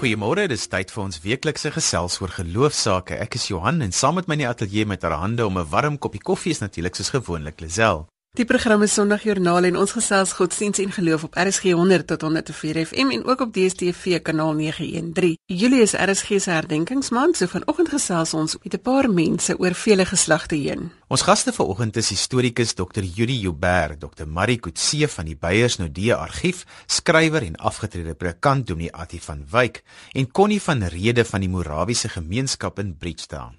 Goeiemôre, dis tyd vir ons weeklikse gesels oor geloofsaake. Ek is Johan en saam met my in die ateljee met haar hande om 'n warm koppie koffie is natuurlik soos gewoonlik Lisel. Die program is Sondagjoernaal en ons gesels godsdiens en geloof op RSG 100 tot 104 FM en ook op DStv kanaal 913. Julie is RSG se herdenkingsmaand, so vanoggend gesels ons met 'n paar mense oor vele geslagte heen. Ons gaste vanoggend is historikus Dr. Judy Joubert, Dr. Marie Kutse van die Beyers Nodee Argief, skrywer en afgetrede predikant Dominee Attie van Wyk en Connie van Rede van die Morawiese Gemeenskap in Bridgetown.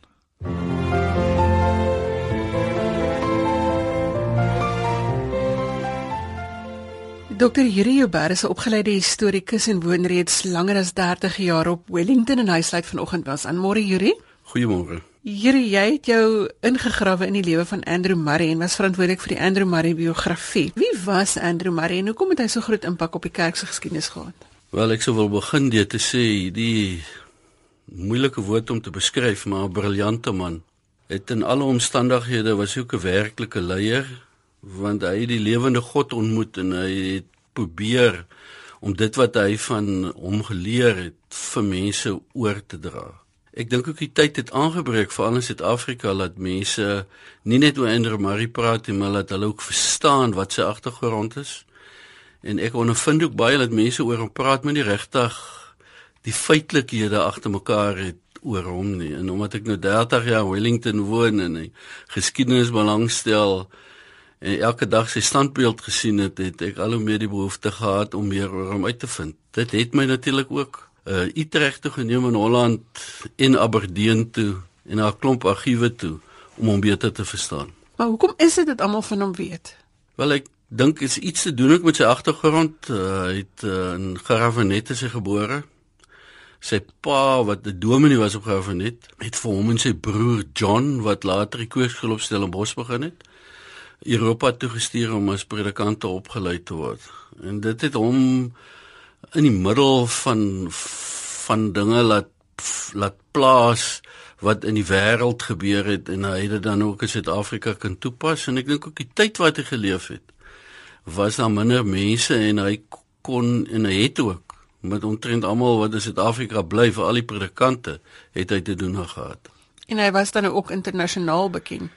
Dr. Yuri Joubert is 'n opgeleide historikus en woon reeds langer as 30 jaar op Wellington en hy sluit vanoggend was aan. Môre Yuri. Goeiemôre. Yuri, jy het jou ingegrawe in die lewe van Andrew Murray en was verantwoordelik vir die Andrew Murray biografie. Wie was Andrew Murray en hoekom het hy so groot impak op die kerk se geskiedenis gehad? Wel, ek sou wil begin deur te sê die moeilike woord om te beskryf, maar 'n briljante man. Het in alle omstandighede was hy ook 'n werklike leier want hy het die lewende God ontmoet en hy het probeer om dit wat hy van hom geleer het vir mense oor te dra. Ek dink ook die tyd het aangebreek veral in Suid-Afrika dat mense nie net oor Andrew Murray praat nie, maar dat hulle ook verstaan wat sy agtergrond is. En ek ondervind ook baie dat mense oor hom praat met die regtig die feitelikhede agter mekaar het oor hom nie. En omdat ek nou 30 jaar in Wellington woon en geskiedenis belangstel, en elke dag sy standbeeld gesien het, het ek al hoe meer die behoefte gehad om meer oor hom uit te vind. Dit het my natuurlik ook uh Utrecht toe geneem in Holland en Aberdeen toe en na 'n klomp argiewe toe om hom beter te verstaan. Maar hoekom is dit dat almal van hom weet? Wel ek dink is iets te doen ook met sy agtergrond. Uh, hy het uh, in Garavanette se gebore. Sy pa wat 'n dominee was op Garavanette, het vir hom en sy broer John wat later die op Stellenbosch begin het, Europa toe gestuur om as predikante opgelei te word. En dit het hom in die middel van van dinge laat laat plaas wat in die wêreld gebeur het en hy het dit dan ook in Suid-Afrika kan toepas en ek dink ook die tyd wat hy geleef het was daar minder mense en hy kon en hy het ook met omtrent almal wat in Suid-Afrika bly vir al die predikante het hy te doen gehad. En hy was dan ook internasionaal bekend.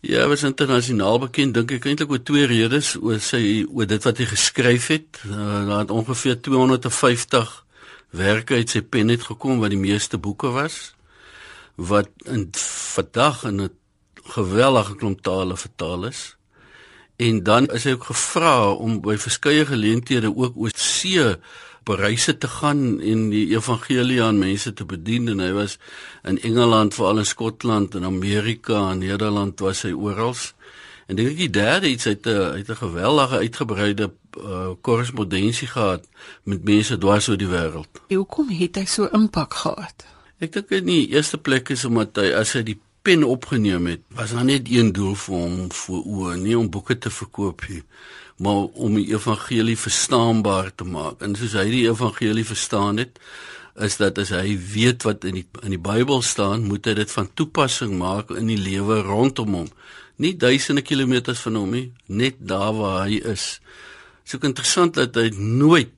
Ja, was internasionaal bekend dink ek eintlik oor twee redes, oor sy oor dit wat hy geskryf het. Uh, daar het ongeveer 250 werke uit sy pen het gekom wat die meeste boeke was wat in vandag in 'n geweldige klomp tale vertaal is. En dan is hy ook gevra om by verskeie geleenthede ook oor see bereise te gaan en die evangelie aan mense te bedien en hy was in Engeland, veral in Skotland en Amerika en Nederland was hy oral. En dink ek die derde iets uit 'n uit 'n geweldige uitgebreide uh, korrespondensie uh, gehad met mense dwars oor die wêreld. Hoekom het hy so impak gehad? Ek dink in die eerste plek is omdat hy as hy die pen opgeneem het, was daar net een doel vir hom voor oë, nie om boeke te verkoop nie, maar om die evangelie verstaanbaar te maak. En soos hy die evangelie verstaan het, is dat as hy weet wat in die in die Bybel staan, moet hy dit van toepassing maak in die lewe rondom hom. Nie duisende kilometers van hom nie, net daar waar hy is. Ook interessant dat hy nooit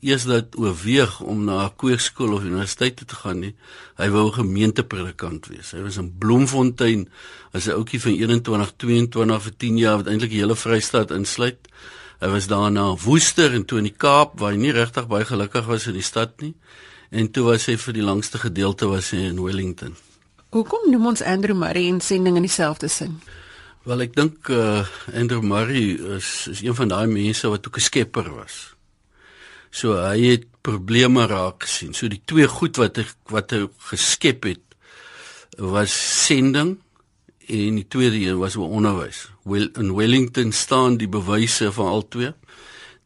eers dat oorweeg om na 'n kweekskool of universiteit toe te gaan nie. Hy wou 'n gemeentepredikant wees. Hy was in Bloemfontein as 'n ouetjie van 21, 22 vir 10 jaar wat eintlik die hele Vrystaat insluit. Hy was daarna Woester en toe in die Kaap waar hy nie regtig baie gelukkig was in die stad nie. En toe was hy vir die langste gedeelte was hy in Wellington. Hoekom noem ons Andrew Murray in sending in dieselfde sin? Wel ek dink uh, Andrew Murray is is een van daai mense wat ook 'n skepper was. So hy het probleme raak gesien. So die twee goed wat hy wat hy geskep het was sending en die tweede een was oor onderwys. Well in Wellington staan die bewyse van al twee.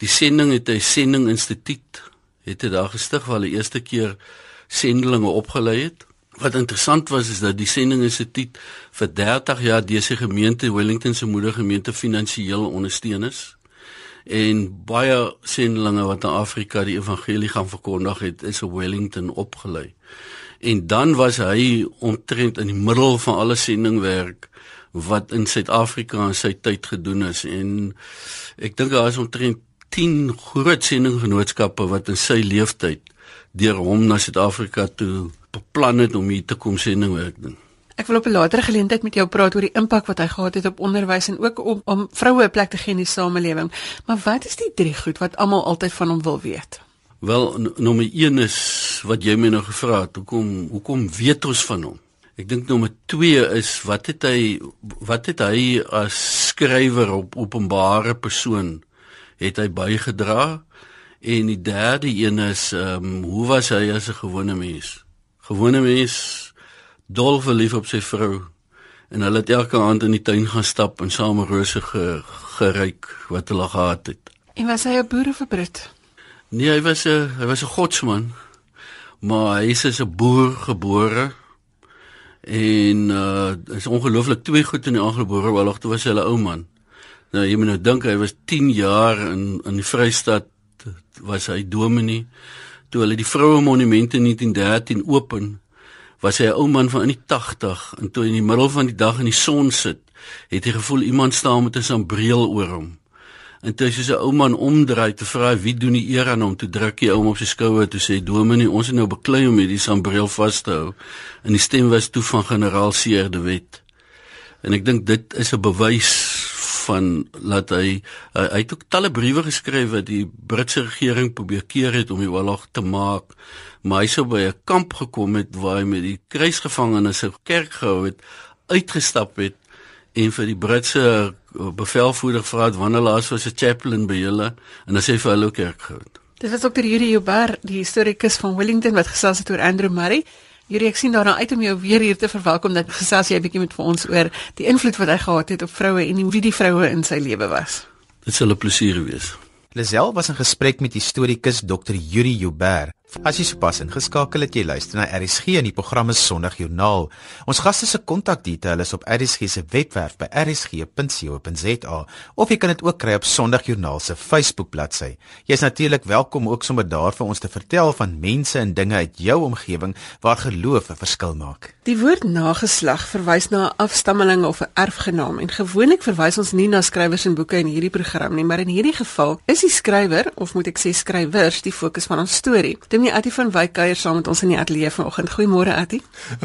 Die sending het hy sending instituut het hy daar gestig waar hy eerste keer sendelinge opgelei het. Wat interessant was is dat die sending instituut vir 30 jaar dese gemeente Wellington se moedergemeente finansiëel ondersteun is en baie sendelinge wat in Afrika die evangelie gaan verkondig het is in Wellington opgelei. En dan was hy omtrent in die middel van alle sendingwerk wat in Suid-Afrika in sy tyd gedoen is en ek dink daar is omtrent 10 groot sendinggenootskappe wat in sy lewenstyd deur hom na Suid-Afrika toe beplan het om hier te kom sendingwerk doen. Ek wil op 'n latere geleentheid met jou praat oor die impak wat hy gehad het op onderwys en ook om om vroue 'n plek te gee in die samelewing. Maar wat is die drie goed wat almal altyd van hom wil weet? Wel, nommer 1 is wat jy my nou gevra het, hoekom hoekom weet ons van hom? Ek dink nommer 2 is wat het hy wat het hy as skrywer op openbare persoon het hy bygedra? En die derde een is ehm um, hoe was hy as 'n gewone mens? Gewone mens dol verlief op sy vrou en hulle het elke aand in die tuin gaan stap en saam rose ge, geryk wat hulle gehad het. En was hy 'n boer of 'n Brit? Nee, hy was 'n hy was 'n godsman. Maar hy is as 'n boer gebore. En uh is ongelooflik twee goed in die aangebore oorlog toe was hy 'n ou man. Nou jy moet nou dink hy was 10 jaar in in die Vrystaat was hy dominee toe hulle die vroue monumente in 1913 open was hy 'n ou man van in die 80 en toe in die middel van die dag in die son sit, het hy gevoel iemand staan met 'n sambreel oor hom. En toe so 'n ou man omdraai te vra wie doen die eer aan hom, toe druk hy hom op sy skouer toe sê dominee, ons is nou beklei om hierdie sambreel vas te hou. En die stem was toe van generaal Seer de Wet. En ek dink dit is 'n bewys van laat hy hy, hy het ook talle briewe geskryf wat die Britse regering probeer keer het om die oorlog te maak maar hy sou by 'n kamp gekom het waar hy met die kruisgevangenes se kerk gehou het, uitgestap het en vir die Britse eh, bevelvoerder gevra het wanneer laas was 'n chaplain by hulle en dan sê hy vir hulle kerk gehou. Dit was Dr. Yuri Joubert, die historikus van Wellington wat gesels het oor Andrew Murray. Yuri, ek sien daarna uit om jou weer hier te verwelkom dat gesels jy 'n bietjie met vir ons oor die invloed wat hy gehad het op vroue en wie die vroue in sy lewe was. Dit sal 'n plesier wees. Lisel was in gesprek met historikus Dr. Yuri Joubert. As jy sopas ingeskakel het, jy luister na RSG in die programme Sondagjoernaal. Ons gaste se kontakdetail is op RSG se webwerf by rsg.co.za of jy kan dit ook kry op Sondagjoernaal se Facebook bladsy. Jy is natuurlik welkom ook sommer daar vir ons te vertel van mense en dinge uit jou omgewing waar geloof 'n verskil maak. Die woord nageslag verwys na 'n afstammeling of 'n erfgenaam en gewoonlik verwys ons nie na skrywers en boeke in hierdie program nie, maar in hierdie geval is die skrywer of moet ek sê skrywers die fokus van ons storie. Dominee Attie van Wyk kuier saam met ons in die ateljee vanoggend. Goeiemôre Attie.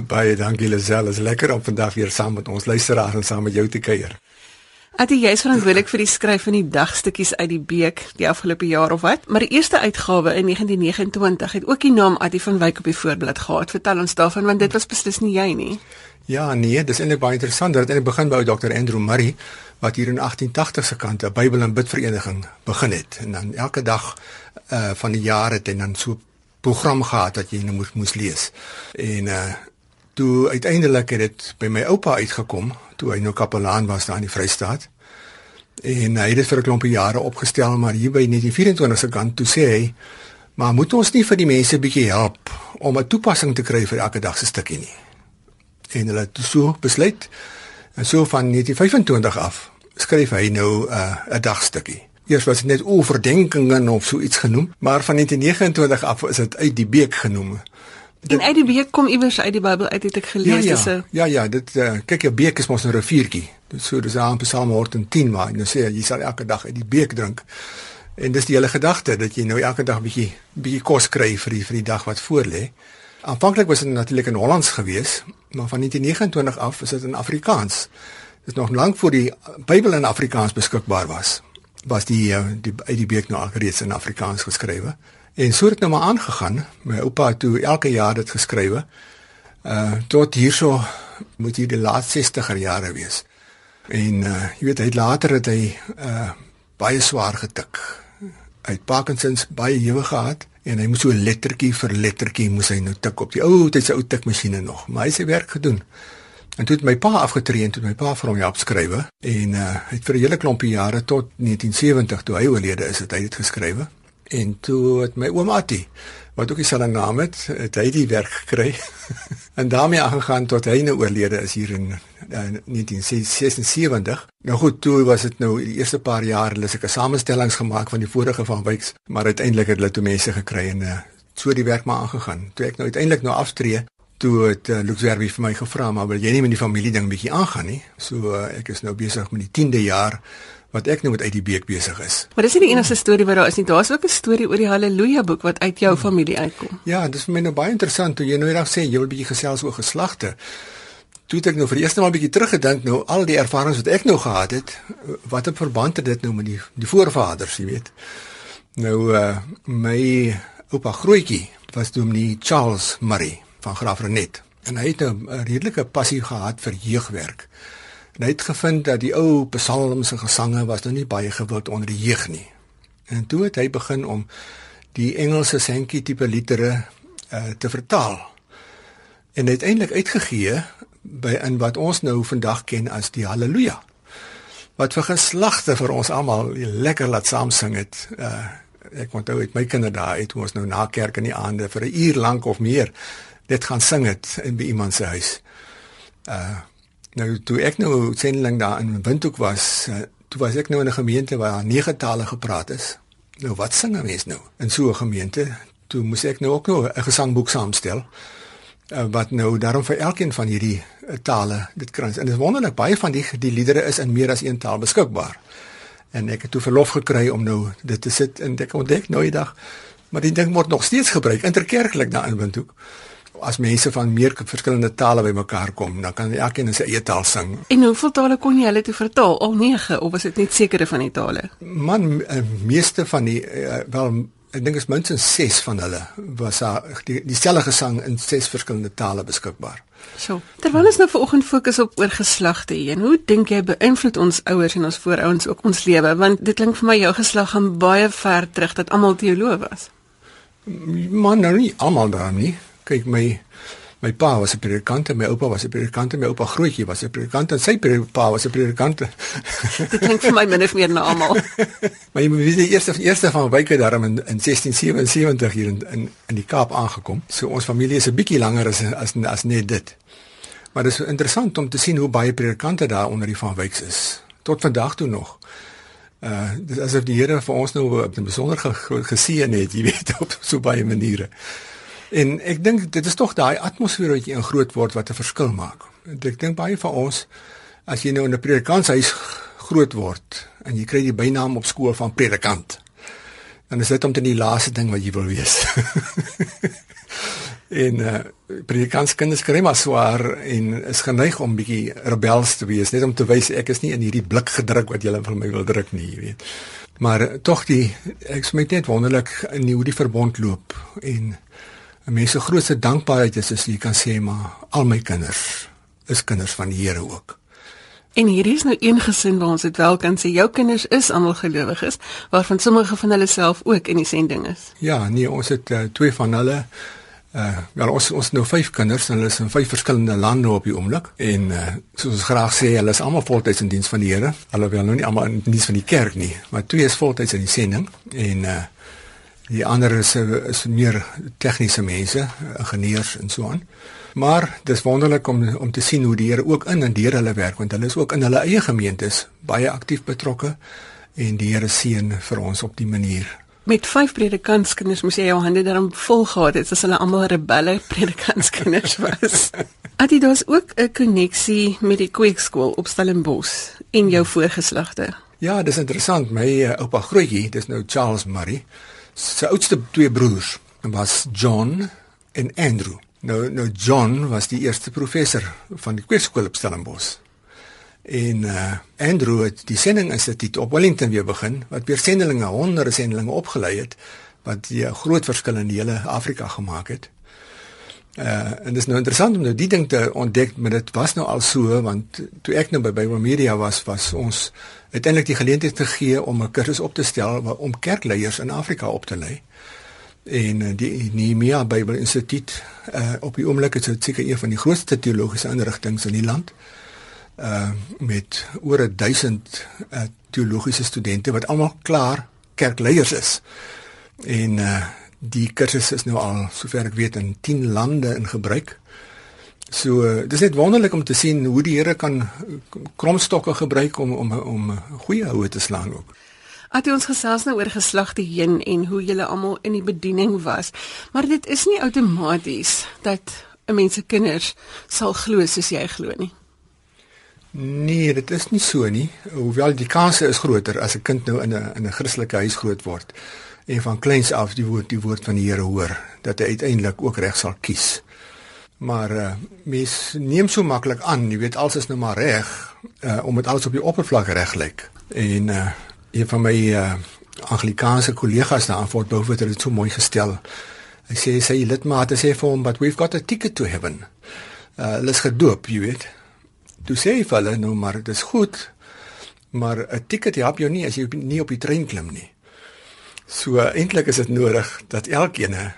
Baie dankie Lisel. Is lekker om vandag weer saam met ons luisteraars en saam met jou te kuier. Attie, jy is verantwoordelik vir die skryf van die dagstukkies uit die Beek die afgelope jaar of wat? Maar die eerste uitgawe in 1929 het ook die naam Attie van Wyk op die voorblad gehad. Vertel ons daarvan want dit was beslis nie jy nie. Ja, nee, dis eintlik baie interessant. Dit het begin by Dr. Andrew Murray wat hier in 1880 se kant 'n Bybel en Bidvereniging begin het en dan elke dag uh van die jaar het hy dan so program gehad wat jy nou moes moes lees. En uh toe uiteindelik het dit by my oupa uitgekom toe hy nou kapelaan was daar in die Vrystaat. En hy het dit vir 'n klompie jare opgestel maar hier by 1924 se kant toe sê hy maar moet ons nie vir die mense bietjie help om 'n toepassing te kry vir elke dag se stukkie nie. En hulle het so besluit en so van 1925 af skryf hy nou 'n uh, 'n dagstukkie. Eers was dit net oordenkingen of so iets genoem, maar van 1929 af is dit uit die beek genoem. Dit, en uit die beek kom iewers uit die Bybel uit het ek gelees ja, ja, so. Ja ja, dit uh, kyk jou beek is mos 'n riviertjie. Dit so dis aan Psalm 110 maar nou sê jy sal elke dag uit die beek drink. En dis die hele gedagte dat jy nou elke dag bietjie bietjie kos kry vir die vir die dag wat voorlê. Aanvanklik was dit natuurlik in Hollands gewees, maar van 1929 af is dit in Afrikaans. Dit is nog lank voor die Bybel in Afrikaans beskikbaar was was die eh, die uit die beek nou al reeds in Afrikaans geskrywe. En so het dit nou maar aangegaan. My oupa het toe elke jaar dit geskrywe. Uh tot hierso moet hier die laaste 60er jare wees. En uh jy weet hy het later het hy uh baie swaar getik. Hy het Parkinsons baie ewig gehad en hy moes so lettertjie vir lettertjie moes hy nou tik op die ou tydse ou tikmasjiene nog. Maar hy het sy werk gedoen. En toe het my pa afgetree en toe my pa vir hom help skrywe en uh het vir 'n hele klompie jare tot 1970 toe hy oorlede is, het hy dit geskrywe. En toe het my oom Attie wat ook dieselfde naam het, het hy die werk gekry. en daarmee aangegaan tot hy nou oorlede is hier in uh, 1976. Nou goed, toe was dit nou die eerste paar jaar hulle seker samestellings gemaak van die vorige van Wyks, maar uiteindelik het hulle toe mense gekry en uh so die werk maar aangegaan. Toe ek nou uiteindelik nou aftree, toe het uh, Lux Werby vir my gevra maar wil jy nie met die familie ding bietjie aangaan nie. So uh, ek is nou besig met die 10de jaar wat ek nou met uit die beek besig is. Maar dis nie die enigste storie wat daar is nie. Daar's ook 'n storie oor die Halleluja boek wat uit jou familie uitkom. Ja, dis vir my nou baie interessant toe jy nou eendag sê jy wil bietjie gesels oor geslagte. Toe het ek nou vir die eerste maal bietjie teruggedink nou al die ervarings wat ek nou gehad het, wat 'n verband het dit nou met die die voorvaders, jy weet. Nou uh my oupa grootjie was dominee Charles Murray van Graaf Renet en hy het nou 'n redelike passie gehad vir jeugwerk. En hy het gevind dat die ou psalms en gesange was nou nie baie gewild onder die jeug nie. En toe het hy begin om die Engelse sentjie tipe liedere uh, te vertaal. En uiteindelik uitgegee by in wat ons nou vandag ken as die Halleluja. Wat vir geslagte vir ons almal lekker laat saam sing het. Uh ek onthou uit my kinderdae het ons nou na kerk in die aande vir 'n uur lank of meer net gaan sing het in by iemand se huis. Uh nou toe ek nou sendeling daar in Windhoek was, uh, toe was ek nou in 'n gemeente waar nege tale gepraat is. Nou wat sing 'n mens nou in so 'n gemeente? Toe moes ek nou ook nou 'n gesangboek saamstel uh, wat nou daarom vir elkeen van hierdie uh, tale dit krans. En dit is wonderlik baie van die die liedere is in meer as een taal beskikbaar. En ek het toe verlof gekry om nou dit te sit en ek ontdek nou die dag maar die ding word nog steeds gebruik interkerklik daar in Windhoek as mense van meer verskillende tale bymekaar kom, dan kan elkeen in sy eie taal sing. En hoeveel tale kon jy hulle toe vertaal? Al 9 of was dit net sekere van die tale? Man, eh, meeste van die uh, wel ek dink is minstens 6 van hulle was daar die dieselfde gesang in 6 verskillende tale beskikbaar. So, terwyl ons nou vanoggend fokus op oor geslagte en hoe dink jy beïnvloed ons ouers en ons voorouers ook ons lewe want dit klink vir my jou geslag gaan baie ver terug dat almal teoloog was. Man, nou nie almal daar nie kyk my my pa was 'n predikant en my oupa was 'n predikant en my oupa grootjie was 'n predikant en sy pa was 'n predikant. Dit klink vir my min of meer na almal. maar jy moet weet die eerste eerste van wyke daarom in, in 1677 hier in, in in die Kaap aangekom. So ons familie is 'n bietjie langer as as as net dit. Maar dit is interessant om te sien hoe baie predikante daar onder die van wyks is tot vandag toe nog. Uh dis asof die Here vir ons nou op 'n besonder geseën het, jy weet op so baie maniere. En ek dink dit is tog daai atmosfeer wat jy in groot word wat 'n verskil maak. Ek dink baie van ons as jy nou in 'n predikanshuis groot word en jy kry die bynaam op skool van predikant. Dan is dit omtrent die laaste ding wat jy wil wees. en uh predikantskinders kry maar swaar en is geneig om bietjie rebels te wees net om te wys ek is nie in hierdie blik gedruk wat julle van my wil druk nie, jy weet. Maar uh, tog die ek sê net wonderlik in hoe die verbond loop en 'n mens se grootste dankbaarheid is as jy kan sê maar al my kinders is kinders van die Here ook. En hier is nou een gesin waar ons dit wel kan sê jou kinders is almal gelowiges waarvan sommige van hulle self ook in die sending is. Ja, nee, ons het uh, twee van hulle uh wel ons ons nou vyf kinders en hulle is in vyf verskillende lande op die oomblik en uh soos ons graag sê hulle is almal voltyds in diens van die Here. Alhoewel nou nie almal in diens van die kerk nie, maar twee is voltyds in die sending en uh Die ander is is meer tegniese mense, ingenieurs en so aan. Maar dis wonderlik om om te sien hoe die Here ook in en deur hulle werk want hulle is ook in hulle eie gemeentes baie aktief betrokke en die Here seën vir ons op die manier. Met vyf predikantskinders moes jy jou hande daarom vol gehad het as hulle almal rebelle predikantskinders was. Adidas ook 'n koneksie met die kweekskool op Stellenbosch in jou voorgeslagte. Ja, dis interessant. My uh, oupa grootjie, dis nou Charles Murray sy oudste twee broers was John en Andrew. Nou nou John was die eerste professor van die kweekskool op Stellenbosch. En uh, Andrew het die sending instituut op Wellington weer begin wat weer sendelinge, honderde sendelinge opgelei het wat 'n groot verskil in die hele Afrika gemaak het. Uh en dit is nou interessant om nou die ding te ontdek, maar dit was nou al so want toe ek nou by Bible Media was, was ons uiteindelik die geleentheid gegee om 'n kursus op te stel om kerkleiers in Afrika op te lei. En eh, die Nehemia Bible Instituut uh op die oomblik is dit seker een van die grootste teologiese inrigtinge in die land. Uh met oor 1000 uh, teologiese studente wat almal klaar kerkleiers is. En uh die kursus is nou al sover ek weet in 10 lande in gebruik. So uh, dis net wonderlik om te sien hoe die Here kan kromstokke gebruik om om om goeie houe te slaan ook. Het ons gesels nou oor geslagte heen en hoe julle almal in die bediening was, maar dit is nie outomaties dat 'n mens se kinders sal glo soos jy glo nie. Nee, dit is nie so nie. Hoewel die kanse is groter as 'n kind nou in 'n in 'n Christelike huis groot word en van kleins af die woord die woord van die Here hoor dat hy uiteindelik ook reg sal kies. Maar uh, mens neem so maklik aan, jy weet alles is nou maar reg, uh, om dit alles op die oppervlak reg lyk. En uh, een van my uh, Anglikaanse kollegas daar voor bowe het dit so mooi gestel. Hy sê sy lidmate sê vir hom, "But we've got a ticket to heaven." Uh, hulle is gedoop, jy weet. Toe sê hy vir hulle, "Nou maar, dit is goed, maar 'n ticket help jou nie as jy nie op die trein klim nie." So eintlik is dit nodig dat elkeen uh,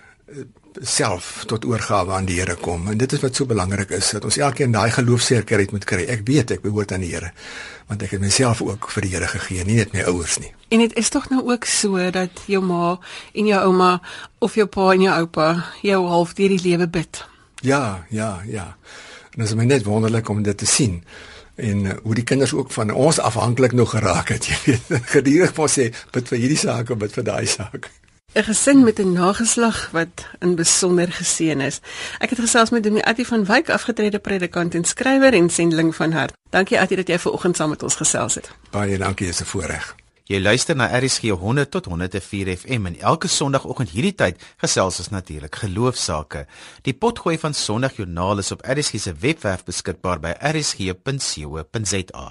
self tot oorgawe aan die Here kom en dit is wat so belangrik is dat ons elkeen daai geloofsekerheid moet kry. Ek weet ek behoort aan die Here want ek het myself ook vir die Here gegee, nie net my ouers nie. En dit is tog nou ook so dat jou ma en jou ouma of jou pa en jou oupa jou half deur die lewe bid. Ja, ja, ja. En dit is my net wonderlik om dit te sien en uh, hoe die kinders ook van ons afhanklik nog geraak het. Jy weet, gedurig moet sê bid vir hierdie saak of bid vir daai saak. 'n Gesin met 'n nageslag wat in besonder geseën is. Ek het gesels met Dominee Attie van Wyk, afgetrede predikant en skrywer en sendeling van hart. Dankie Attie dat jy ver oggend saam met ons gesels het. Baie dankie, is 'n voorreg. Jy luister na RSG 100 tot 104 FM en elke Sondagoggend hierdie tyd gesels ons natuurlik geloofsaake. Die potgooi van Sondagjoernaal is op RSG se webwerf beskikbaar by rsg.co.za.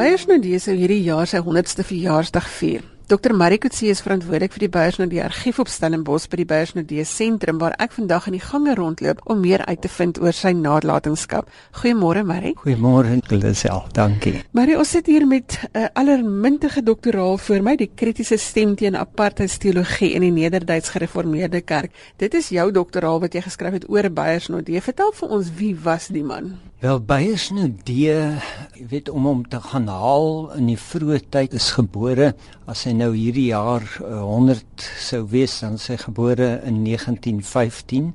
Beyersnodie sou hierdie jaar sy 100ste verjaarsdag vier. Dr. Marikutsi is verantwoordelik vir die Beyersnodie argief op Stellenbosch by die Beyersnodie sentrum waar ek vandag in die gange rondloop om meer uit te vind oor sy nalatenskap. Goeiemôre Marie. Goeiemôre Lisel, dankie. Marie, ons sit hier met 'n uh, allermintige doktoraal voor my, die kritiese stem teen apartheidsteologie in die Nederduits Gereformeerde Kerk. Dit is jou doktoraal wat jy geskryf het oor Beyersnodie. Vertel vir ons wie was die man? Wel Beyers nou die weet om hom te gaan haal. In die vroeë tyd is gebore as hy nou hierdie jaar uh, 100 sou wees dan sy gebore in 1915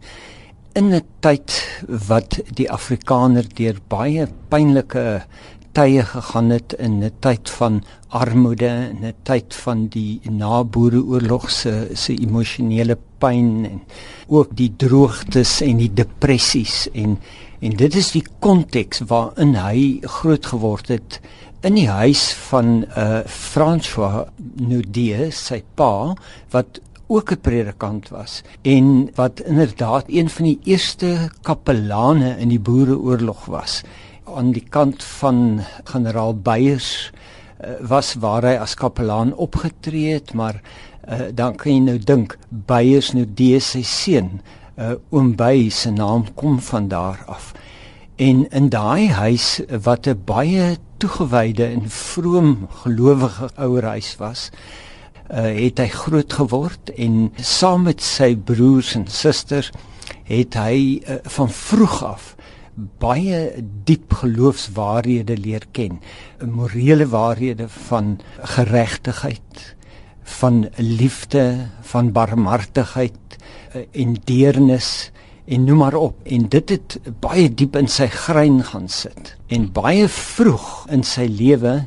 in 'n tyd wat die Afrikaner deur baie pynlike tye gegaan het in 'n tyd van armoede en 'n tyd van die naboereoorlog se se emosionele pyn en ook die droogtes en die depressies en En dit is die konteks waarin hy groot geword het in die huis van uh, François Nudie, sy pa, wat ook 'n predikant was en wat inderdaad een van die eerste kapelane in die Boereoorlog was. Aan die kant van generaal Beyers uh, was waar hy as kapelaan opgetree het maar uh, dan kan jy nou dink Beyers Nudie sy seun uh, oom Bey se naam kom van daar af. En in daai huis wat 'n baie toegewyde en vroom gelowige ouer huis was, uh, het hy groot geword en saam met sy broers en susters het hy uh, van vroeg af baie diep geloofswaarhede leer ken, morele waarhede van geregtigheid, van liefde, van barmhartigheid, en deernis en noem maar op. En dit het baie diep in sy grein gaan sit en baie vroeg in sy lewe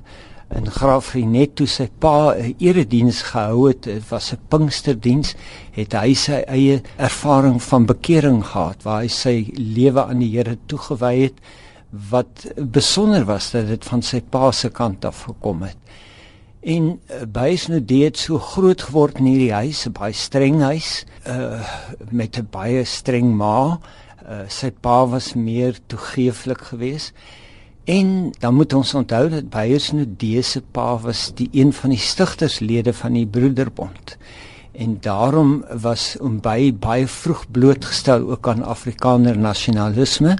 in Graafrenet toe sy pa 'n erediens gehou het dit was 'n Pinksterdiens het hy sy eie ervaring van bekering gehad waar hy sy lewe aan die Here toegewy het wat besonder was dat dit van sy pa se kant af gekom het En uh, bys nou dit so groot geword in hierdie huis, 'n baie streng huis, uh met 'n baie streng ma. Uh sy pa was meer toegeeflik geweest. En dan moet ons onthou dat Beyers nou dese pa was die een van die stigterslede van die Broederbond. En daarom was hom by baie vroeg blootgestel ook aan Afrikaner nasionalisme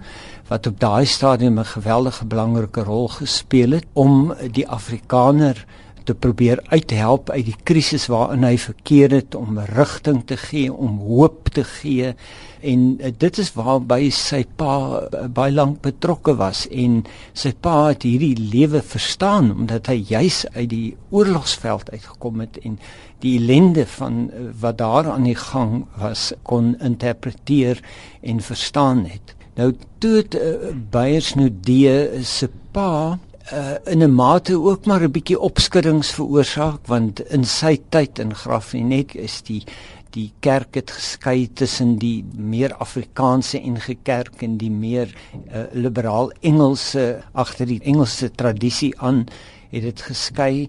wat op daai stadium 'n geweldige belangrike rol gespeel het om die Afrikaner te probeer uithelp uit die krisis waarin hy verkeer het om rigting te gee, om hoop te gee en uh, dit is waarby sy pa uh, baie lank betrokke was en sy pa het hierdie lewe verstaan omdat hy juis uit die oorlogsveld uitgekom het en die ellende van uh, wat daar aan die gang was kon interpreteer en verstaan het. Nou toe het uh, Beyers die se pa uh, in 'n mate ook maar 'n bietjie opskuddings veroorsaak want in sy tyd in Graafrenet is die die kerk het geskei tussen die meer Afrikaanse NG Kerk en die meer uh, liberaal Engelse agter die Engelse tradisie aan het dit geskei.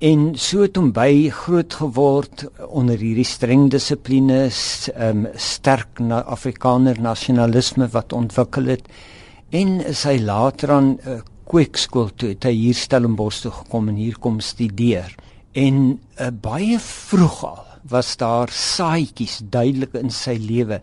En so het hom by groot geword onder hierdie streng dissipline um, sterk na Afrikaner nasionalisme wat ontwikkel het. En sy later aan uh, kweekskool toe het hy hier Stellenbosch toe gekom en hier kom studeer. En uh, baie vroeg al was daar saaitjies duidelik in sy lewe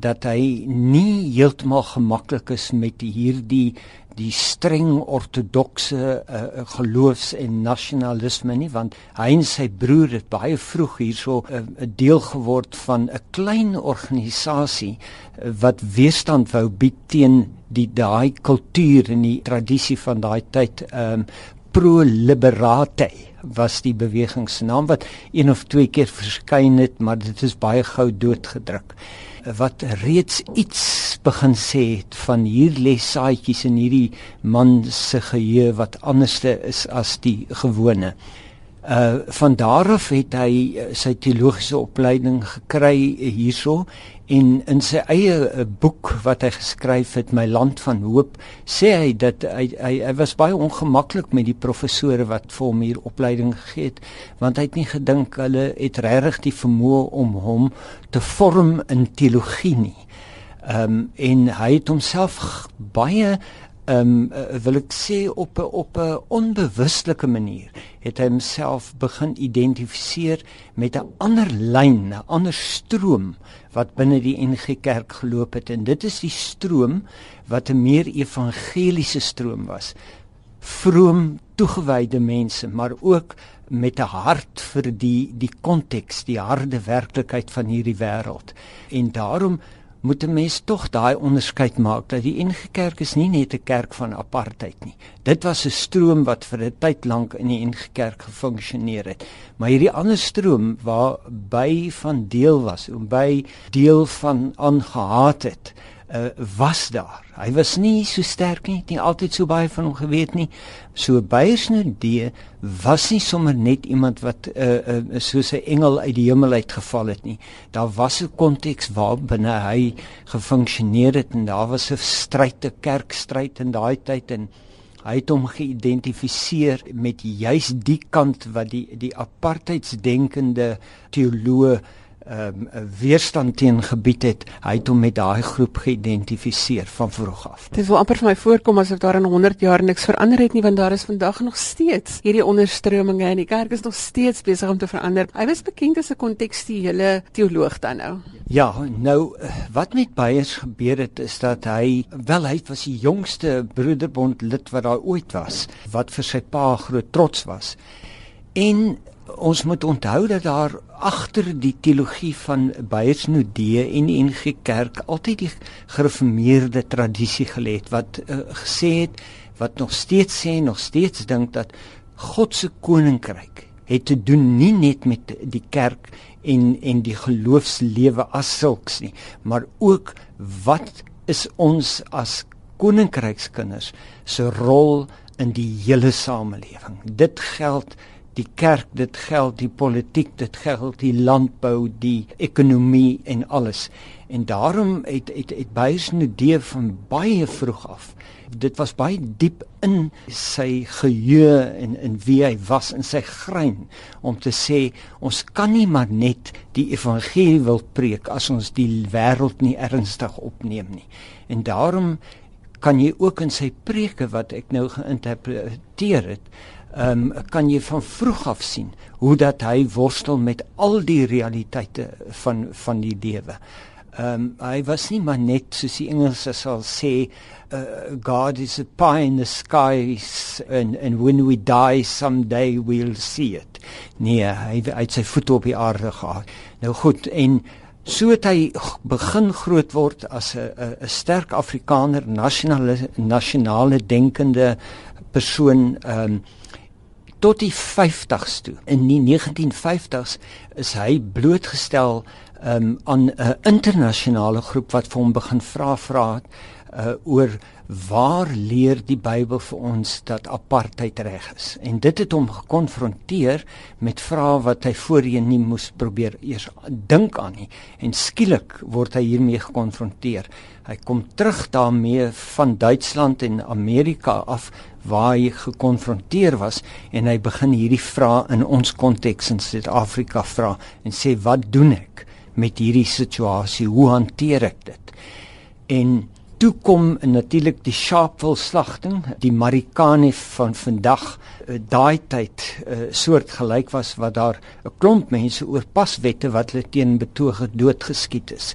dat hy nie heeltemal gemaklik is met hierdie die streng ortodokse uh, geloofs en nasionalisme nie want hy en sy broer het baie vroeg hierso eh, 'n uh, deel geword van 'n klein organisasie uh, wat weerstand wou bied teen die daai kultuur en die tradisie van daai tyd. Um, pro liberate was die bewegingsnaam wat een of twee keer verskyn het maar dit is baie gou doodgedruk wat reeds iets begin sê het van hier lê saaitjies in hierdie man se geheue wat anderste is as die gewone. Uh van daar af het hy uh, sy teologiese opleiding gekry hierso En in sy eie eh, boek wat hy geskryf het My land van hoop, sê hy dat hy hy, hy was baie ongemaklik met die professore wat vir hom hier opleiding gegee het, want hy het nie gedink hulle het regtig die vermoë om hom te vorm in teologie nie. Ehm um, en hy het homself baie ehm um, wil ek sê op 'n op 'n onbewuslike manier het hy homself begin identifiseer met 'n ander lyn, 'n ander stroom wat binne die NG Kerk geloop het en dit is die stroom wat 'n meer evangeliese stroom was. Vroom, toegewyde mense, maar ook met 'n hart vir die die konteks, die harde werklikheid van hierdie wêreld. En daarom moet 'n mens tog daai onderskeid maak dat die NG Kerk is nie net 'n kerk van apartheid nie. Dit was 'n stroom wat vir 'n tyd lank in die NG Kerk gefunksioneer het. Maar hierdie ander stroom waar by van deel was, en by deel van aangehaat het, uh, was daar. Hy was nie so sterk nie, nie altyd so baie van hom geweet nie. So Beyersnodee was nie sommer net iemand wat uh, uh, soos 'n engel uit die hemel uitgeval het nie. Daar was 'n konteks waarbinne hy gefunksioneer het en daar was 'n stryd, 'n kerkstryd in daai tyd en hy het hom geïdentifiseer met juis die kant wat die die apartheidsdenkende teoloë um, weerstand teen gebied het, hy het hom met daai groep geïdentifiseer van vroeg af. Dit wil amper vir my voorkom asof daar in 100 jaar niks verander het nie, want daar is vandag nog steeds hierdie onderstrominge en die kerk is nog steeds besig om te verander. Hy was bekend as 'n kontekstuele teoloog dan nou. Ja, nou wat met Beyers gebeur het is dat hy wel hy was die jongste broederbond lid wat daar ooit was, wat vir sy pa groot trots was. En ons moet onthou dat daar agter die teologie van Beyersnodee en die NG Kerk altyd die gereformeerde tradisie gelê het wat uh, gesê het wat nog steeds sê nog steeds dink dat God se koninkryk het te doen nie net met die kerk en en die geloofslewe as sulks nie maar ook wat is ons as koninkrykskinders se rol in die hele samelewing. Dit geld die kerk, dit geld die politiek, dit geld die landbou, die ekonomie en alles. En daarom het het het Beyers 'n idee van baie vroeg af. Dit was baie diep in sy geheue en in wie hy was in sy grein om te sê ons kan nie maar net die evangelie wil preek as ons die wêreld nie ernstig opneem nie. En daarom kan jy ook in sy preke wat ek nou geïnterpreteer het ehm um, kan jy van vroeg af sien hoe dat hy worstel met al die realiteite van van die lewe. Ehm um, hy was nie maar net soos die Engelse sal sê uh, God is a pie in the skies and and when we die someday we'll see it. Nee, hy het sy voete op die aarde gehad. Nou goed en so het hy begin groot word as 'n 'n sterk Afrikaner, nasionale nasionale denkende persoon ehm um, tot die 50s toe. In die 1950s is hy blootgestel um, aan 'n internasionale groep wat vir hom begin vra vra uh oor waar leer die Bybel vir ons dat apartheid reg is. En dit het hom gekonfronteer met vrae wat hy voorheen nie moes probeer eers dink aan nie. En skielik word hy hiermee gekonfronteer. Hy kom terug daarmee van Duitsland en Amerika af waar hy gekonfronteer was en hy begin hierdie vrae in ons konteks in Suid-Afrika vra en sê wat doen ek met hierdie situasie? Hoe hanteer ek dit? En toe kom natuurlik die Sharpeville slagting, die Marikani van vandag, uh, daai tyd 'n uh, soort gelyk was wat daar 'n klomp mense oor paswette wat hulle teen betoge doodgeskiet is.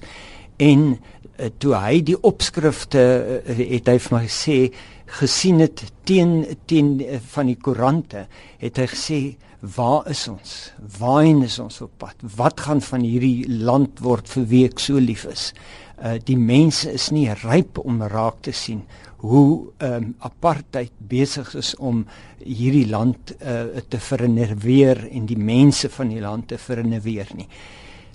En uh, toe hy die opskrifte het hy vir my gesê gesien het teen teen uh, van die koerante, het hy gesê Waar is ons? Waarheen is ons op pad? Wat gaan van hierdie land word vir wie ek so lief is? uh, die mense is nie ryp om raak te sien hoe um, apartheid besig is om hierdie land uh, te vernuweer en die mense van die land te vernuweer nie.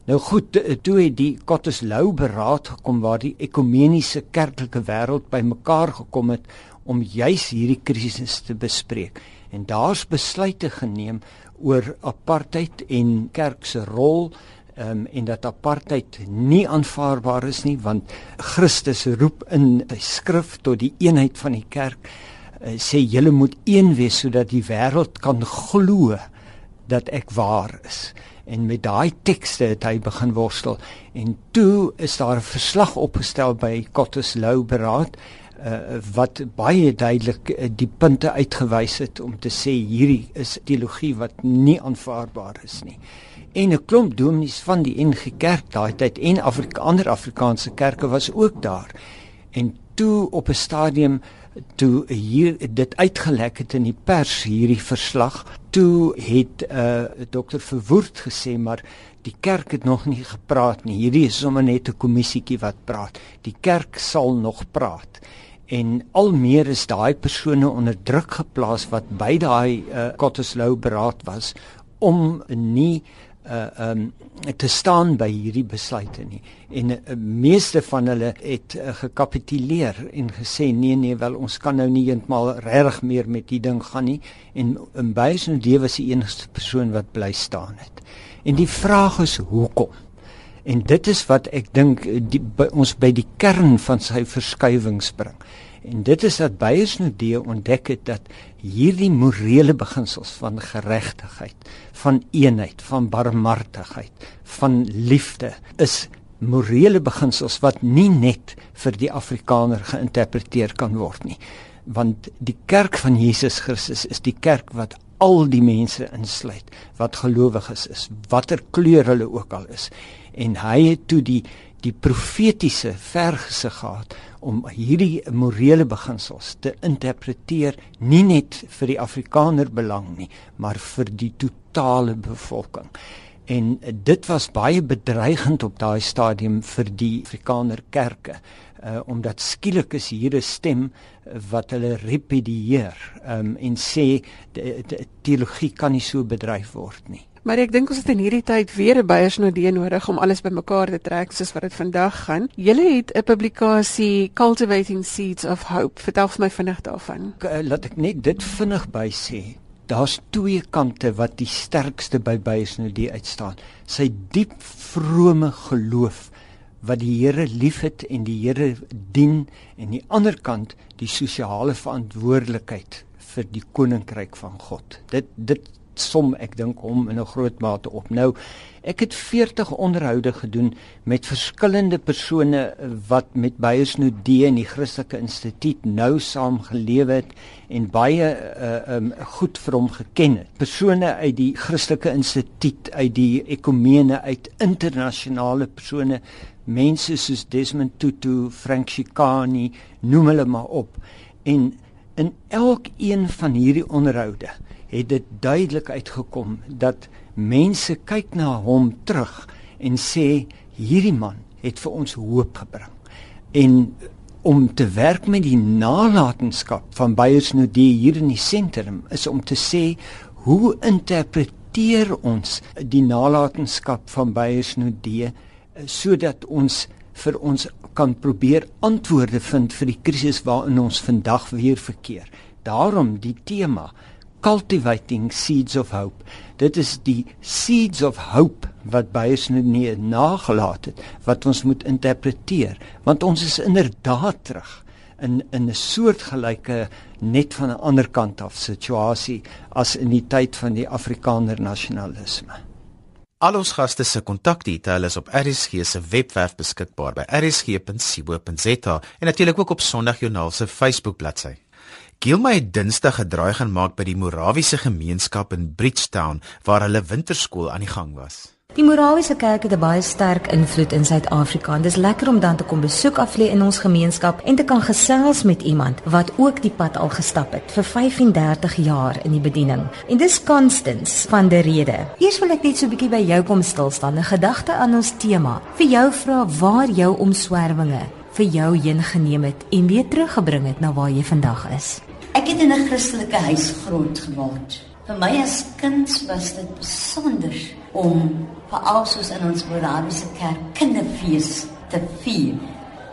Nou goed, toe het die Kotteslou beraad gekom waar die ekumeniese kerklike wêreld bymekaar gekom het om juis hierdie krisis te bespreek. En daar's besluite geneem oor apartheid en kerk se rol um, en dat apartheid nie aanvaarbaar is nie want Christus roep in sy skrif tot die eenheid van die kerk uh, sê julle moet een wees sodat die wêreld kan glo dat ek waar is en met daai tekste het hy begin worstel en toe is daar 'n verslag opgestel by Kotteslou beraad uh, wat baie duidelik uh, die punte uitgewys het om te sê hierdie is teologie wat nie aanvaarbaar is nie en 'n klomp dominees van die NG Kerk daai tyd en Afrika ander Afrikaanse kerke was ook daar. En toe op 'n stadium toe hier dit uitgelek het in die pers hierdie verslag, toe het 'n uh, dokter Verwoerd gesê maar die kerk het nog nie gepraat nie. Hierdie is sommer net 'n kommissietjie wat praat. Die kerk sal nog praat en al meer is daai persone onder druk geplaas wat by daai uh, Kotteslou beraad was om nie uh um te staan by hierdie besluite nie. En uh, meeste van hulle het uh, gekapituleer en gesê nee nee wel ons kan nou nie eintmal reg meer met die ding gaan nie en in Beyers en die was die enigste persoon wat bly staan het. En die vraag is hoekom? En dit is wat ek dink ons by die kern van sy verskywings bring. En dit is dat Beyers nou die ontdek het dat hierdie morele beginsels van geregtigheid, van eenheid, van barmhartigheid, van liefde is morele beginsels wat nie net vir die Afrikaner geïnterpreteer kan word nie. Want die kerk van Jesus Christus is die kerk wat al die mense insluit wat gelowiges is, watter kleur hulle ook al is. En hy het toe die die profetiese vergesig gehad om hierdie morele beginsels te interpreteer nie net vir die Afrikaner belang nie, maar vir die totale bevolking. En dit was baie bedreigend op daai stadium vir die Afrikaner kerke, uh, omdat skielik is hier 'n stem wat hulle repedieer um, en sê die, die teologie kan nie so bedryf word nie. Maar ek dink ons het in hierdie tyd weer 'n beiersnodee nodig om alles bymekaar te trek soos wat dit vandag gaan. Julle het 'n publikasie Cultivating Seeds of Hope. Vertel vir my vinnig daarvan. Eh, laat ek net dit vinnig by sê. Daar's twee kante wat die sterkste by beiersnodee uitstaan. Sy diep vrome geloof wat die Here liefhet en die Here dien en die ander kant die sosiale verantwoordelikheid vir die koninkryk van God. Dit dit som ek dink hom in 'n groot mate op. Nou ek het 40 onderhoude gedoen met verskillende persone wat met Beyers Nudee en die Christelike Instituut nou saam gelewe het en baie uh, um, goed vir hom geken het. Persone uit die Christelike Instituut, uit die ekumene, uit internasionale persone, mense soos Desmond Tutu, Frank Chikani, noem hulle maar op. En in elkeen van hierdie onderhoude het dit duidelik uitgekom dat mense kyk na hom terug en sê hierdie man het vir ons hoop gebring. En om te werk met die nalatenskap van Beyers Nudie hier in die sentrum is om te sê hoe interpreteer ons die nalatenskap van Beyers Nudie sodat ons vir ons kan probeer antwoorde vind vir die krisis waarin ons vandag weer verkeer. Daarom die tema cultivating seeds of hope. Dit is die seeds of hope wat nou nie nagelaat het wat ons moet interpreteer want ons is inderdaad terug in in 'n soortgelyke net van 'n ander kant af situasie as in die tyd van die Afrikaner nasionalisme. Al ons gaste se kontakdetails is op RSG se webwerf beskikbaar by rsg.co.za en natuurlik ook op Sondagjoernaal se Facebook bladsy. Gilma het Dinsdag gedraai gaan maak by die Morawiese gemeenskap in Bridgetown waar hulle winterskool aan die gang was. Die Morawiese kerk het 'n baie sterk invloed in Suid-Afrika en dis lekker om dan te kom besoek aflê in ons gemeenskap en te kan gesels met iemand wat ook die pad al gestap het vir 35 jaar in die bediening. En dis Constance van der Rede. Eers wil ek net so 'n bietjie by jou kom stil staan, 'n gedagte aan ons tema. Vir jou vra waar jou omswervinge vir jou heen geneem het en weer teruggebring het na waar jy vandag is. Het in 'n Christelike huis groot geword. Vir my as kind was dit besonder om veral soos in ons Morawiese kerk kinderfees te vier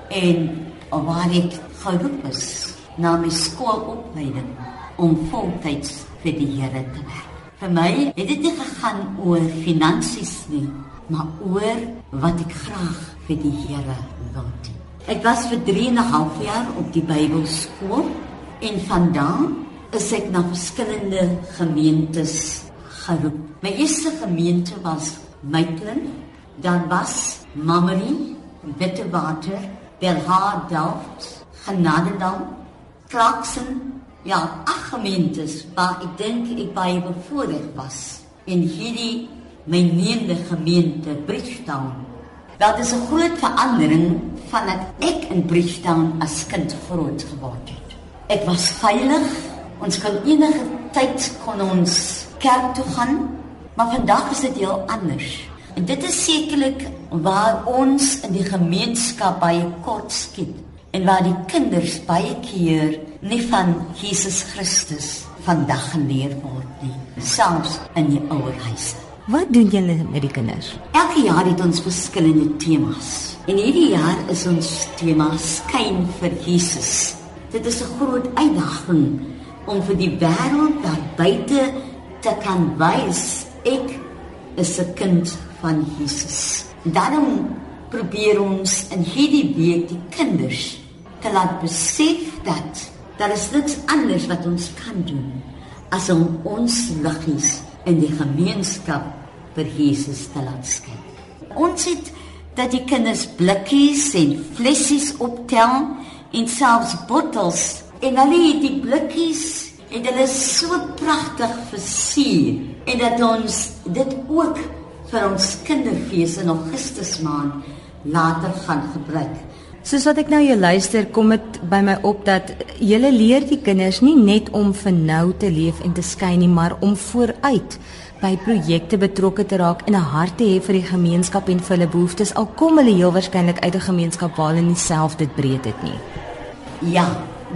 en waar ek geroep is na my skoolopleiding om voltyds vir die Here te werk. Vir my het dit nie gegaan oor finansies nie, maar oor wat ek graag vir die Here wil doen. Ek was vir 3 en 'n half jaar op die Bybelskool en vandaan is ek na verskillende gemeentes geroep. My eerste gemeente was Maitland, dan was Mammeri, Wittewater, Belhar Delft, Genadendal, Clarkson, ja, ag gemeentes waar ek dink ek baie bevoorreg was. En hierdie my neende gemeente Bridgetown. Dat is 'n groot verandering vandat ek in Bridgetown as kind groot geword het. Ek was veilig. Ons kon enige tyd kon ons kerk toe gaan, maar vandag is dit heel anders. En dit is sekerlik waar ons in die gemeenskap baie kort skiet en waar die kinders baie keer nie van Jesus Christus vandag geleer word nie, selfs in die ouer huise. Wat doen julle met die kinders? Elke jaar het ons verskillende temas. En hierdie jaar is ons tema skyn vir Jesus. Dit is 'n groot uitdaging om vir die wêreld daar buite te kan wys ek is 'n kind van Jesus. Daarom probeer ons in hierdie week die kinders te laat besef dat daar is niks anders wat ons kan doen as om ons liggies in die gemeenskap vir Jesus te laat skyn. Ons het dat die kinders blikkies en flessies optel en selfs bottels en hulle het die blikkies en hulle is so pragtig versier en dat ons dit ook vir ons kinderfees in Augustus maand later gaan gebruik. Soos wat ek nou jou luister, kom dit by my op dat jy leer die kinders nie net om vir nou te leef en te skyn nie, maar om vooruit by projekte betrokke te raak en 'n hart te hê vir die gemeenskap en vir hulle behoeftes al kom hulle heel waarskynlik uit 'n gemeenskap waar hulle nie self dit breed het nie. Ja,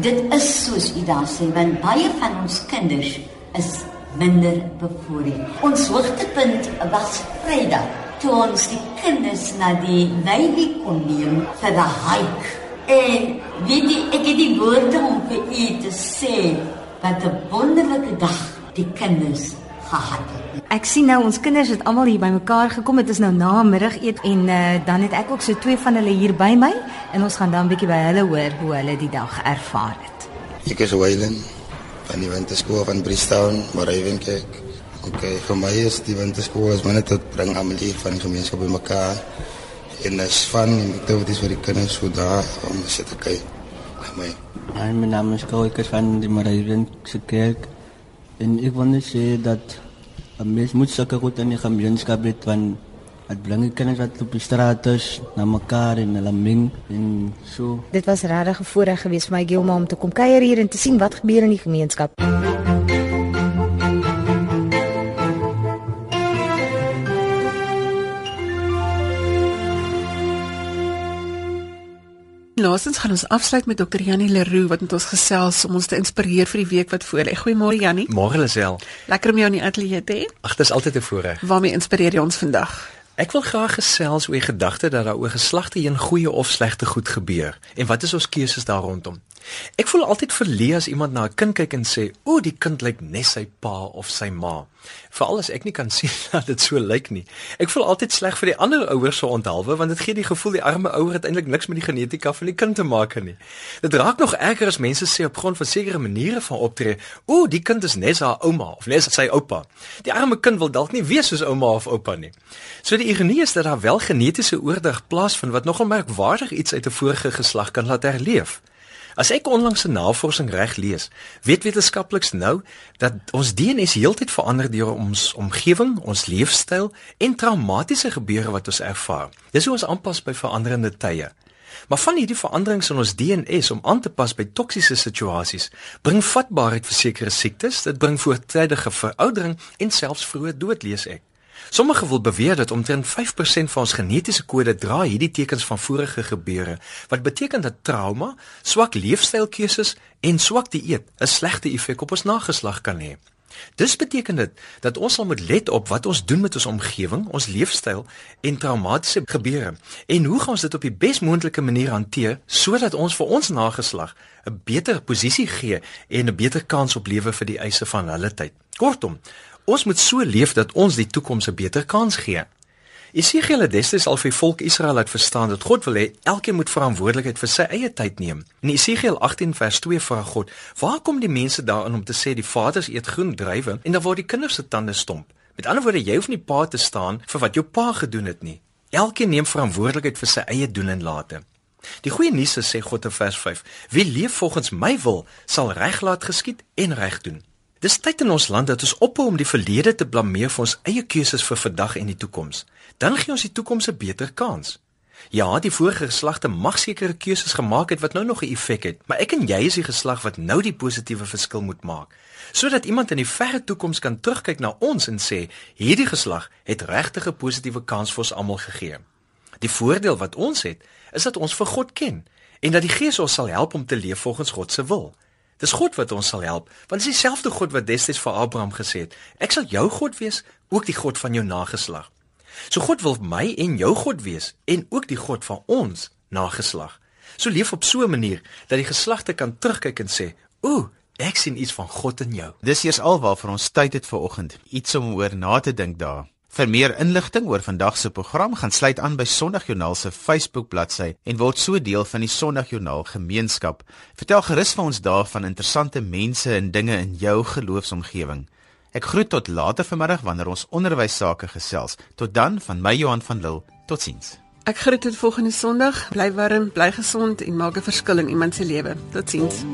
dit is soos u daar sê, want baie van ons kinders is minder bevoordeel. Ons hoogtepunt was Vrydag toe ons die kinders na die Navy kon neem vir 'n hike. En weet jy, ek het die woorde om vir u te sê wat 'n wonderlike dag die kinders gehad het. Ek sien nou ons kinders het almal hier bymekaar gekom. Dit is nou na middageet en uh, dan het ek ook so twee van hulle hier by my en ons gaan dan 'n bietjie by hulle hoor hoe hulle die dag ervaar het. Ek is Waylen van die winterskool van Bristown, Moravenkerk. Okay, vir my is die winterskool is net tot bring almal hier van die gemeenskap bymekaar. En dit is van activities vir die kinders so daar om te sit kyk. My my naam is is van die kerk. En ek wil net sê dat 'n mens moet sulke goed in die gemeenskap hê van Dit bring die kinders wat op die straat is na mekaar en hulle meng en so. Dit was regtig 'n voorreg geweest vir my Gilma om te kom kuier hier en te sien wat gebeur in die gemeenskap. Laasens gaan ons afsluit met Dr. Janie Leroux wat met ons gesels om ons te inspireer vir die week wat voorlê. Goeiemôre Janie. Môre Lisel. Lekker om jou in die ateljee te hê. Ag, dit is altyd 'n voorreg. Waarmee inspireer jy ons vandag? Ek wil graag gesels oor die gedagte dat daar oor geslagte heen goeie of slegte goed gebeur en wat is ons keuses daar rondom. Ek voel altyd verleë as iemand na 'n kind kyk en sê, "O, die kind lyk net sy pa of sy ma." Veral as ek nie kan sien dat dit so lyk nie. Ek voel altyd sleg vir die ander ouers so onthaalwe want dit gee die gevoel die arme ouer het eintlik niks met die genetika van die kind te maak nie. Dit raak nog erger as mense sê op grond van sekere maniere van optree, "O, die kind is net haar ouma of net sy oupa." Die arme kind wil dalk nie wees soos ouma of oupa nie. So die ironie is dat daar wel genetiese oordrag plaasvind wat nogal merkwaardig iets uit 'n vorige geslag kan laat herleef. As ek onlangs 'n navorsing reg lees, weet wetenskaplikes nou dat ons DNA heeltyd verander deur ons omgewing, ons leefstyl en traumatiese gebeure wat ons ervaar. Dis hoe ons aanpas by veranderende tye. Maar van hierdie veranderings in ons DNA om aan te pas by toksiese situasies, bring vatbaarheid vir sekere siektes, dit bring voortydige veroudering en selfs vroeë dood lees ek. Sommige wil beweer dat omtrent 5% van ons genetiese kode dra hierdie tekens van vorige gebeure, wat beteken dat trauma, swak leefstylkeuses en swak dieet 'n slegte effek op ons nageslag kan hê. Dis beteken dit dat ons sal moet let op wat ons doen met ons omgewing, ons leefstyl en traumatiese gebeure en hoe gaan ons dit op die bes moontlike manier hanteer sodat ons vir ons nageslag 'n beter posisie gee en 'n beter kans op lewe vir die eise van hulle tyd. Kortom, Ons moet so leef dat ons die toekoms 'n beter kans gee. Esegiel het destyds al vir volk Israel laat verstaan dat God wil hê elkeen moet verantwoordelikheid vir sy eie tyd neem. In Esegiel 18 vers 2 vra God: "Waar kom die mense daarin om te sê die vaders eet groen druiwe en dan word die kinders se tande stomp?" Met ander woorde, jy hoef nie pa te staan vir wat jou pa gedoen het nie. Elkeen neem verantwoordelikheid vir sy eie doen en late. Die goeie nuus is sê God in vers 5: "Wie leef volgens my wil, sal reg laat geskied en reg doen." Dis tyd in ons land dat ons ophou om die verlede te blameer vir ons eie keuses vir vandag en die toekoms. Dan gee ons die toekoms 'n beter kans. Ja, die vorige geslagte mag sekere keuses gemaak het wat nou nog 'n effek het, maar ek en jy is die geslag wat nou die positiewe verskil moet maak, sodat iemand in die verre toekoms kan terugkyk na ons en sê, hierdie geslag het regtig 'n positiewe kans vir ons almal gegee. Die voordeel wat ons het, is dat ons vir God ken en dat die Gees ons sal help om te leef volgens God se wil. Dis God wat ons sal help, want dis dieselfde God wat destyds vir Abraham gesê het: "Ek sal jou God wees, ook die God van jou nageslag." So God wil my en jou God wees en ook die God van ons nageslag. So leef op so 'n manier dat die geslagte kan terugkyk en sê: "Ooh, ek sien iets van God in jou." Dis eers alwaar vir ons tyd het vir oggend, iets om oor na te dink daar. Vir meer inligting oor vandag se program, gaan sluit aan by Sondagjoernaal se Facebook bladsy en word so deel van die Sondagjoernaal gemeenskap. Vertel gerus vir ons daarvan interessante mense en dinge in jou geloofsomgewing. Ek groet tot later vanmiddag wanneer ons onderwys sake gesels. Tot dan van my Johan van Lille. Totsiens. Ek groet tot volgende Sondag. Bly warm, bly gesond en maak 'n verskil in iemand se lewe. Totsiens.